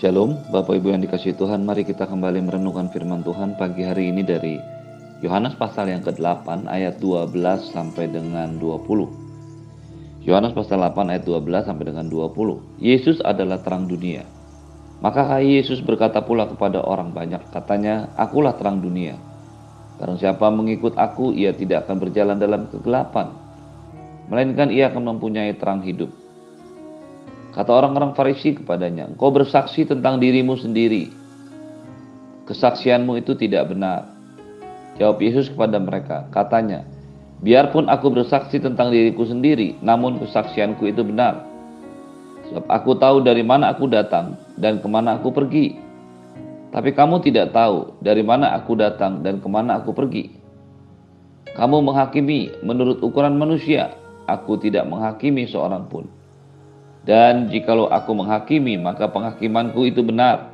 Shalom, Bapak Ibu yang dikasih Tuhan, mari kita kembali merenungkan firman Tuhan pagi hari ini dari Yohanes pasal yang ke-8 ayat 12 sampai dengan 20. Yohanes pasal 8 ayat 12 sampai dengan 20. Yesus adalah terang dunia. Maka Yesus berkata pula kepada orang banyak, katanya, Akulah terang dunia. Barang siapa mengikut aku, ia tidak akan berjalan dalam kegelapan, melainkan ia akan mempunyai terang hidup. Kata orang-orang Farisi kepadanya, "Engkau bersaksi tentang dirimu sendiri. Kesaksianmu itu tidak benar." Jawab Yesus kepada mereka, katanya, "Biarpun aku bersaksi tentang diriku sendiri, namun kesaksianku itu benar. Sebab aku tahu dari mana aku datang dan ke mana aku pergi. Tapi kamu tidak tahu dari mana aku datang dan ke mana aku pergi. Kamu menghakimi menurut ukuran manusia, aku tidak menghakimi seorang pun." Dan jikalau aku menghakimi, maka penghakimanku itu benar.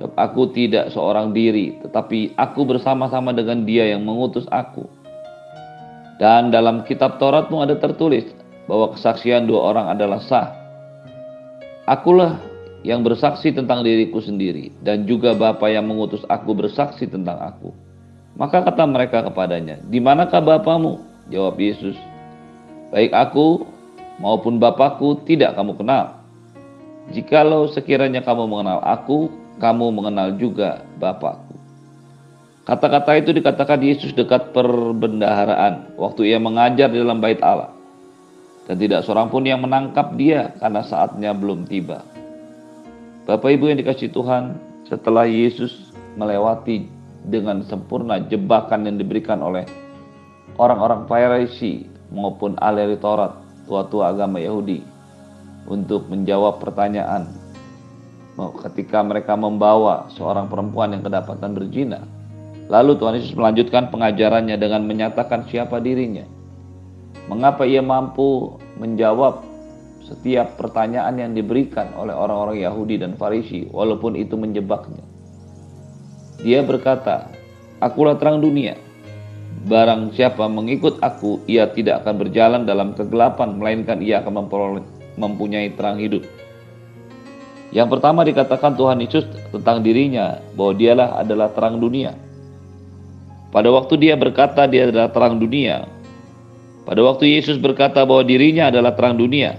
Sebab aku tidak seorang diri, tetapi aku bersama-sama dengan dia yang mengutus aku. Dan dalam kitab Tauratmu ada tertulis bahwa kesaksian dua orang adalah sah. Akulah yang bersaksi tentang diriku sendiri, dan juga Bapa yang mengutus aku bersaksi tentang aku. Maka kata mereka kepadanya, di manakah Bapamu? Jawab Yesus, baik aku maupun Bapakku tidak kamu kenal. Jikalau sekiranya kamu mengenal aku, kamu mengenal juga Bapakku. Kata-kata itu dikatakan Yesus dekat perbendaharaan waktu ia mengajar di dalam bait Allah. Dan tidak seorang pun yang menangkap dia karena saatnya belum tiba. Bapak Ibu yang dikasih Tuhan, setelah Yesus melewati dengan sempurna jebakan yang diberikan oleh orang-orang Farisi maupun ahli Taurat tua-tua agama Yahudi untuk menjawab pertanyaan ketika mereka membawa seorang perempuan yang kedapatan berzina. Lalu Tuhan Yesus melanjutkan pengajarannya dengan menyatakan siapa dirinya. Mengapa ia mampu menjawab setiap pertanyaan yang diberikan oleh orang-orang Yahudi dan Farisi walaupun itu menjebaknya. Dia berkata, Akulah terang dunia. Barang siapa mengikut aku, ia tidak akan berjalan dalam kegelapan, melainkan ia akan memperoleh, mempunyai terang hidup. Yang pertama dikatakan Tuhan Yesus tentang dirinya, bahwa dialah adalah terang dunia. Pada waktu dia berkata dia adalah terang dunia, pada waktu Yesus berkata bahwa dirinya adalah terang dunia,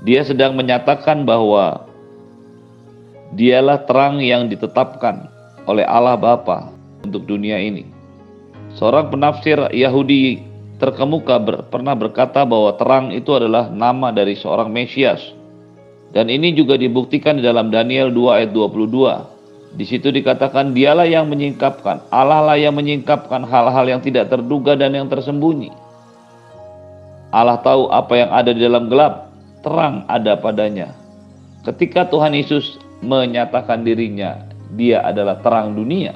dia sedang menyatakan bahwa dialah terang yang ditetapkan oleh Allah Bapa untuk dunia ini. Seorang penafsir Yahudi terkemuka ber, pernah berkata bahwa terang itu adalah nama dari seorang Mesias. Dan ini juga dibuktikan di dalam Daniel 2 ayat 22. Di situ dikatakan dialah yang menyingkapkan, Allah lah yang menyingkapkan hal-hal yang tidak terduga dan yang tersembunyi. Allah tahu apa yang ada di dalam gelap, terang ada padanya. Ketika Tuhan Yesus menyatakan dirinya, dia adalah terang dunia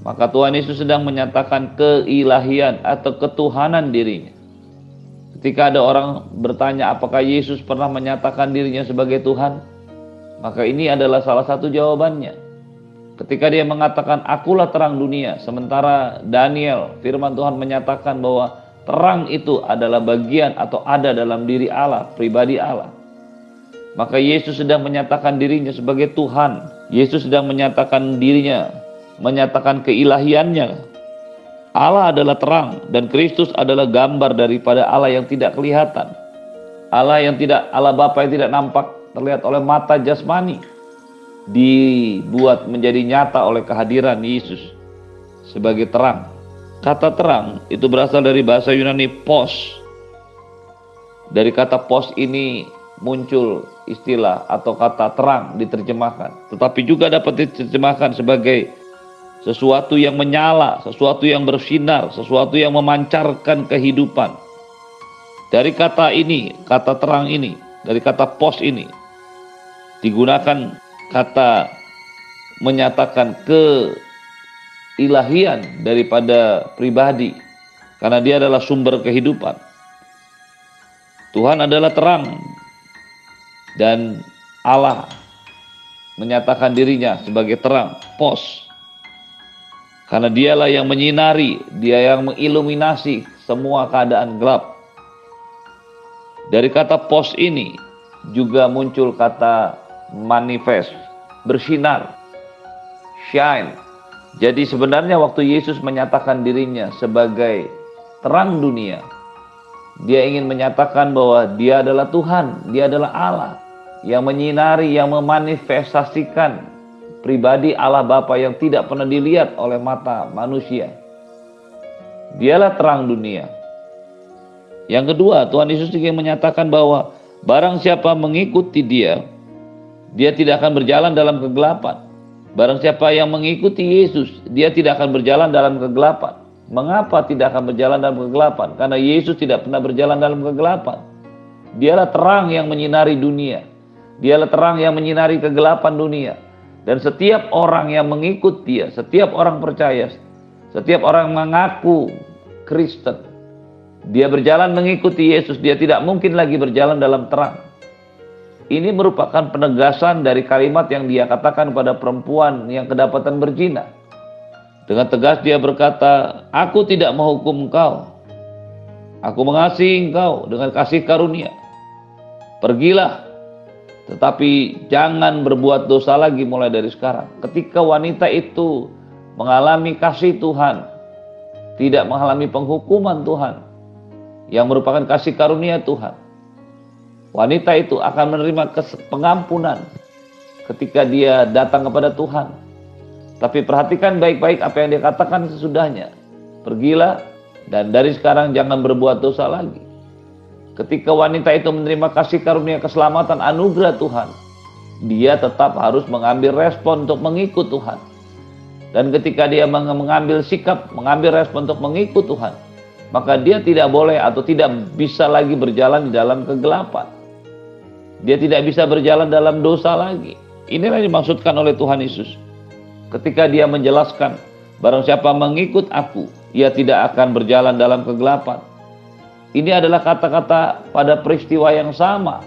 maka Tuhan Yesus sedang menyatakan keilahian atau ketuhanan dirinya. Ketika ada orang bertanya apakah Yesus pernah menyatakan dirinya sebagai Tuhan, maka ini adalah salah satu jawabannya. Ketika dia mengatakan akulah terang dunia, sementara Daniel firman Tuhan menyatakan bahwa terang itu adalah bagian atau ada dalam diri Allah, pribadi Allah. Maka Yesus sedang menyatakan dirinya sebagai Tuhan. Yesus sedang menyatakan dirinya menyatakan keilahiannya. Allah adalah terang dan Kristus adalah gambar daripada Allah yang tidak kelihatan. Allah yang tidak Allah Bapa yang tidak nampak terlihat oleh mata jasmani dibuat menjadi nyata oleh kehadiran Yesus sebagai terang. Kata terang itu berasal dari bahasa Yunani pos. Dari kata pos ini muncul istilah atau kata terang diterjemahkan, tetapi juga dapat diterjemahkan sebagai sesuatu yang menyala, sesuatu yang bersinar, sesuatu yang memancarkan kehidupan. Dari kata ini, kata terang ini, dari kata pos ini, digunakan kata menyatakan keilahian daripada pribadi, karena dia adalah sumber kehidupan. Tuhan adalah terang, dan Allah menyatakan dirinya sebagai terang, pos karena dialah yang menyinari, dia yang mengiluminasi semua keadaan gelap. Dari kata pos ini juga muncul kata manifest, bersinar, shine. Jadi sebenarnya waktu Yesus menyatakan dirinya sebagai terang dunia, dia ingin menyatakan bahwa dia adalah Tuhan, dia adalah Allah yang menyinari, yang memanifestasikan pribadi Allah Bapa yang tidak pernah dilihat oleh mata manusia. Dialah terang dunia. Yang kedua, Tuhan Yesus ingin menyatakan bahwa barang siapa mengikuti dia, dia tidak akan berjalan dalam kegelapan. Barang siapa yang mengikuti Yesus, dia tidak akan berjalan dalam kegelapan. Mengapa tidak akan berjalan dalam kegelapan? Karena Yesus tidak pernah berjalan dalam kegelapan. Dialah terang yang menyinari dunia. Dialah terang yang menyinari kegelapan dunia. Dan setiap orang yang mengikut dia, setiap orang percaya, setiap orang mengaku Kristen, dia berjalan mengikuti Yesus, dia tidak mungkin lagi berjalan dalam terang. Ini merupakan penegasan dari kalimat yang dia katakan pada perempuan yang kedapatan berzina. Dengan tegas dia berkata, Aku tidak menghukum engkau. Aku mengasihi engkau dengan kasih karunia. Pergilah, tetapi jangan berbuat dosa lagi mulai dari sekarang. Ketika wanita itu mengalami kasih Tuhan, tidak mengalami penghukuman Tuhan, yang merupakan kasih karunia Tuhan, Wanita itu akan menerima pengampunan ketika dia datang kepada Tuhan. Tapi perhatikan baik-baik apa yang dia katakan sesudahnya. Pergilah dan dari sekarang jangan berbuat dosa lagi. Ketika wanita itu menerima kasih karunia keselamatan anugerah Tuhan, dia tetap harus mengambil respon untuk mengikut Tuhan. Dan ketika dia mengambil sikap, mengambil respon untuk mengikut Tuhan, maka dia tidak boleh atau tidak bisa lagi berjalan di dalam kegelapan. Dia tidak bisa berjalan dalam dosa lagi. Inilah yang dimaksudkan oleh Tuhan Yesus. Ketika dia menjelaskan, barang siapa mengikut aku, ia tidak akan berjalan dalam kegelapan. Ini adalah kata-kata pada peristiwa yang sama.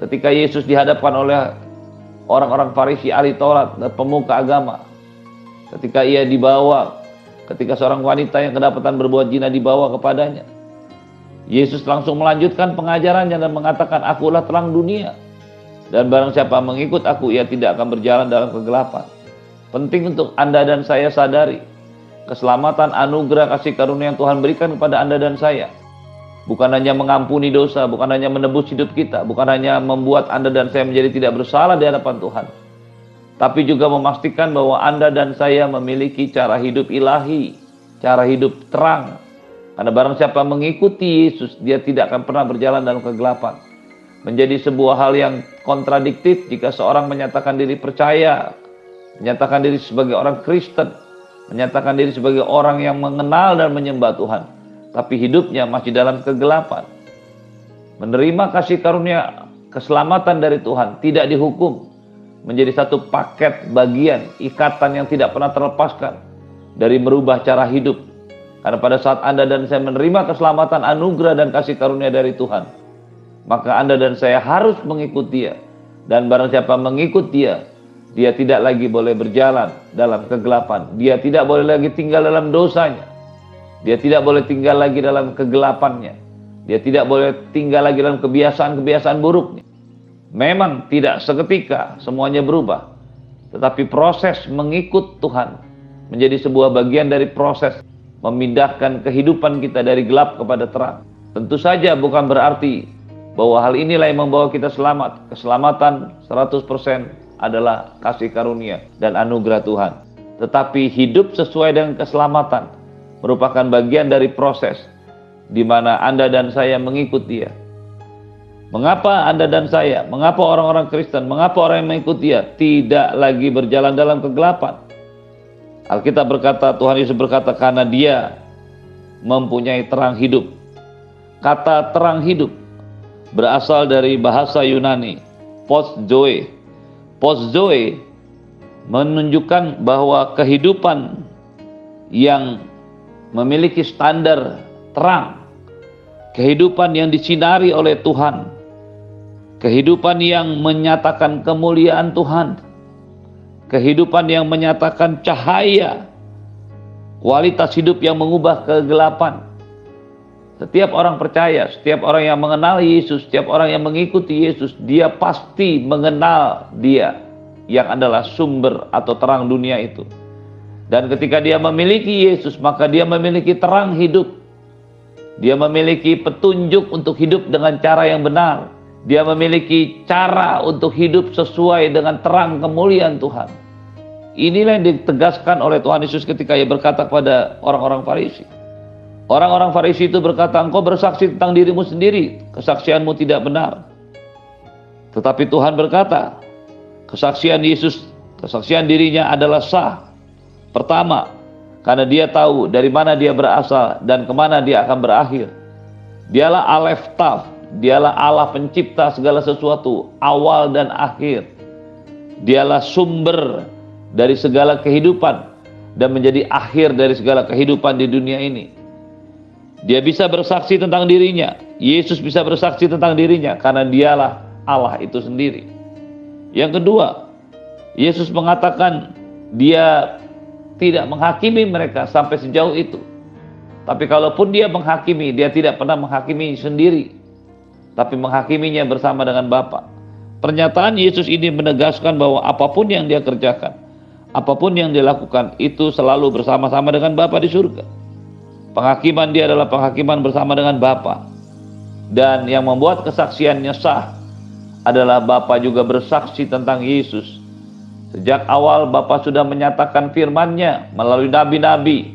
Ketika Yesus dihadapkan oleh orang-orang Farisi, ahli Taurat, dan pemuka agama. Ketika ia dibawa, ketika seorang wanita yang kedapatan berbuat zina dibawa kepadanya Yesus langsung melanjutkan pengajarannya dan mengatakan, Akulah terang dunia. Dan barang siapa mengikut aku, ia tidak akan berjalan dalam kegelapan. Penting untuk Anda dan saya sadari, keselamatan anugerah kasih karunia yang Tuhan berikan kepada Anda dan saya. Bukan hanya mengampuni dosa, bukan hanya menebus hidup kita, bukan hanya membuat Anda dan saya menjadi tidak bersalah di hadapan Tuhan. Tapi juga memastikan bahwa Anda dan saya memiliki cara hidup ilahi, cara hidup terang, karena barang siapa mengikuti Yesus, dia tidak akan pernah berjalan dalam kegelapan. Menjadi sebuah hal yang kontradiktif jika seorang menyatakan diri percaya, menyatakan diri sebagai orang Kristen, menyatakan diri sebagai orang yang mengenal dan menyembah Tuhan, tapi hidupnya masih dalam kegelapan. Menerima kasih karunia keselamatan dari Tuhan, tidak dihukum, menjadi satu paket bagian ikatan yang tidak pernah terlepaskan dari merubah cara hidup karena pada saat Anda dan saya menerima keselamatan, anugerah dan kasih karunia dari Tuhan, maka Anda dan saya harus mengikuti Dia. Dan barang siapa mengikut Dia, dia tidak lagi boleh berjalan dalam kegelapan. Dia tidak boleh lagi tinggal dalam dosanya. Dia tidak boleh tinggal lagi dalam kegelapannya. Dia tidak boleh tinggal lagi dalam kebiasaan-kebiasaan buruknya. Memang tidak seketika semuanya berubah. Tetapi proses mengikut Tuhan menjadi sebuah bagian dari proses memindahkan kehidupan kita dari gelap kepada terang. Tentu saja bukan berarti bahwa hal inilah yang membawa kita selamat. Keselamatan 100% adalah kasih karunia dan anugerah Tuhan. Tetapi hidup sesuai dengan keselamatan merupakan bagian dari proses di mana Anda dan saya mengikut Dia. Mengapa Anda dan saya, mengapa orang-orang Kristen, mengapa orang yang mengikut Dia tidak lagi berjalan dalam kegelapan? Alkitab berkata, Tuhan Yesus berkata karena dia mempunyai terang hidup. Kata terang hidup berasal dari bahasa Yunani, post zoe. Post zoe menunjukkan bahwa kehidupan yang memiliki standar terang, kehidupan yang disinari oleh Tuhan, kehidupan yang menyatakan kemuliaan Tuhan, kehidupan yang menyatakan cahaya, kualitas hidup yang mengubah kegelapan. Setiap orang percaya, setiap orang yang mengenal Yesus, setiap orang yang mengikuti Yesus, dia pasti mengenal Dia yang adalah sumber atau terang dunia itu. Dan ketika dia memiliki Yesus, maka dia memiliki terang hidup. Dia memiliki petunjuk untuk hidup dengan cara yang benar. Dia memiliki cara untuk hidup sesuai dengan terang kemuliaan Tuhan. Inilah yang ditegaskan oleh Tuhan Yesus ketika ia berkata kepada orang-orang Farisi. Orang-orang Farisi itu berkata, engkau bersaksi tentang dirimu sendiri, kesaksianmu tidak benar. Tetapi Tuhan berkata, kesaksian Yesus, kesaksian dirinya adalah sah. Pertama, karena dia tahu dari mana dia berasal dan ke mana dia akan berakhir. Dialah Aleph Taf, dialah Allah pencipta segala sesuatu, awal dan akhir. Dialah sumber dari segala kehidupan dan menjadi akhir dari segala kehidupan di dunia ini. Dia bisa bersaksi tentang dirinya. Yesus bisa bersaksi tentang dirinya karena dialah Allah itu sendiri. Yang kedua, Yesus mengatakan dia tidak menghakimi mereka sampai sejauh itu. Tapi kalaupun dia menghakimi, dia tidak pernah menghakimi sendiri, tapi menghakiminya bersama dengan Bapa. Pernyataan Yesus ini menegaskan bahwa apa pun yang dia kerjakan, apa pun yang dia lakukan itu selalu bersama-sama dengan Bapa di surga. Penghakiman dia adalah penghakiman bersama dengan Bapa. Dan yang membuat kesaksiannya sah adalah Bapa juga bersaksi tentang Yesus. Sejak awal Bapa sudah menyatakan firman-Nya melalui nabi-nabi,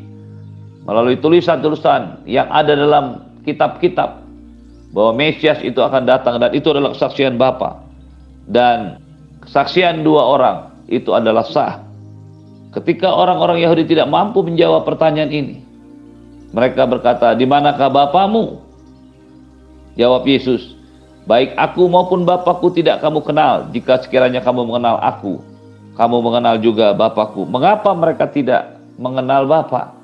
melalui tulisan-tulisan yang ada dalam kitab-kitab bahwa Mesias itu akan datang dan itu adalah kesaksian Bapa. Dan kesaksian dua orang itu adalah sah. Ketika orang-orang Yahudi tidak mampu menjawab pertanyaan ini, mereka berkata, di manakah Bapamu? Jawab Yesus, baik aku maupun Bapakku tidak kamu kenal. Jika sekiranya kamu mengenal aku, kamu mengenal juga Bapakku. Mengapa mereka tidak mengenal Bapa?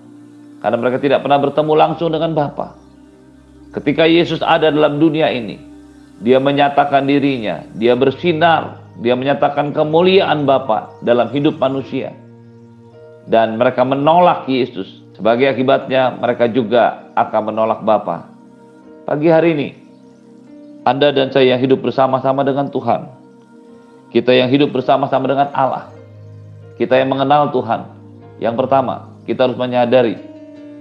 Karena mereka tidak pernah bertemu langsung dengan Bapa. Ketika Yesus ada dalam dunia ini, dia menyatakan dirinya, dia bersinar, dia menyatakan kemuliaan Bapa dalam hidup manusia. Dan mereka menolak Yesus sebagai akibatnya mereka juga akan menolak Bapa. Pagi hari ini, Anda dan saya yang hidup bersama-sama dengan Tuhan. Kita yang hidup bersama-sama dengan Allah. Kita yang mengenal Tuhan. Yang pertama, kita harus menyadari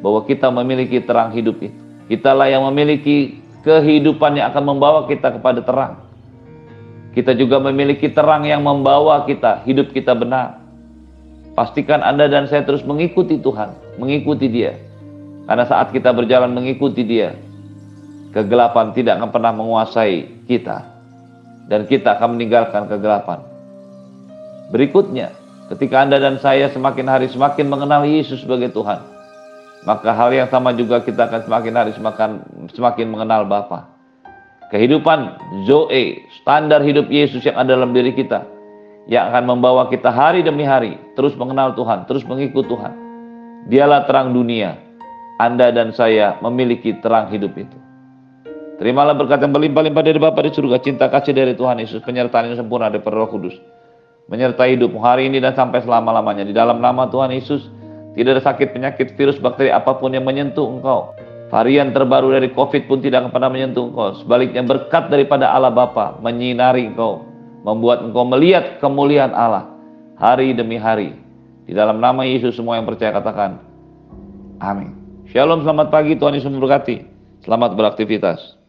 bahwa kita memiliki terang hidup itu. Kitalah yang memiliki kehidupan yang akan membawa kita kepada terang. Kita juga memiliki terang yang membawa kita, hidup kita benar. Pastikan Anda dan saya terus mengikuti Tuhan, mengikuti Dia. Karena saat kita berjalan mengikuti Dia, kegelapan tidak akan pernah menguasai kita. Dan kita akan meninggalkan kegelapan. Berikutnya, ketika Anda dan saya semakin hari semakin mengenal Yesus sebagai Tuhan, maka hal yang sama juga kita akan semakin hari semakin, semakin mengenal Bapa. Kehidupan Zoe, standar hidup Yesus yang ada dalam diri kita, yang akan membawa kita hari demi hari terus mengenal Tuhan, terus mengikut Tuhan. Dialah terang dunia. Anda dan saya memiliki terang hidup itu. Terimalah berkat yang berlimpah-limpah dari Bapa di surga, cinta kasih dari Tuhan Yesus, penyertaan yang sempurna dari Roh Kudus. Menyertai hidupmu hari ini dan sampai selama-lamanya. Di dalam nama Tuhan Yesus, tidak ada sakit, penyakit, virus, bakteri apa pun yang menyentuh engkau. Varian terbaru dari COVID pun tidak akan pernah menyentuh engkau. Sebaliknya berkat daripada Allah Bapa menyinari engkau membuat engkau melihat kemuliaan Allah hari demi hari. Di dalam nama Yesus semua yang percaya katakan amin. Shalom, selamat pagi, Tuhan Yesus memberkati. Selamat beraktivitas.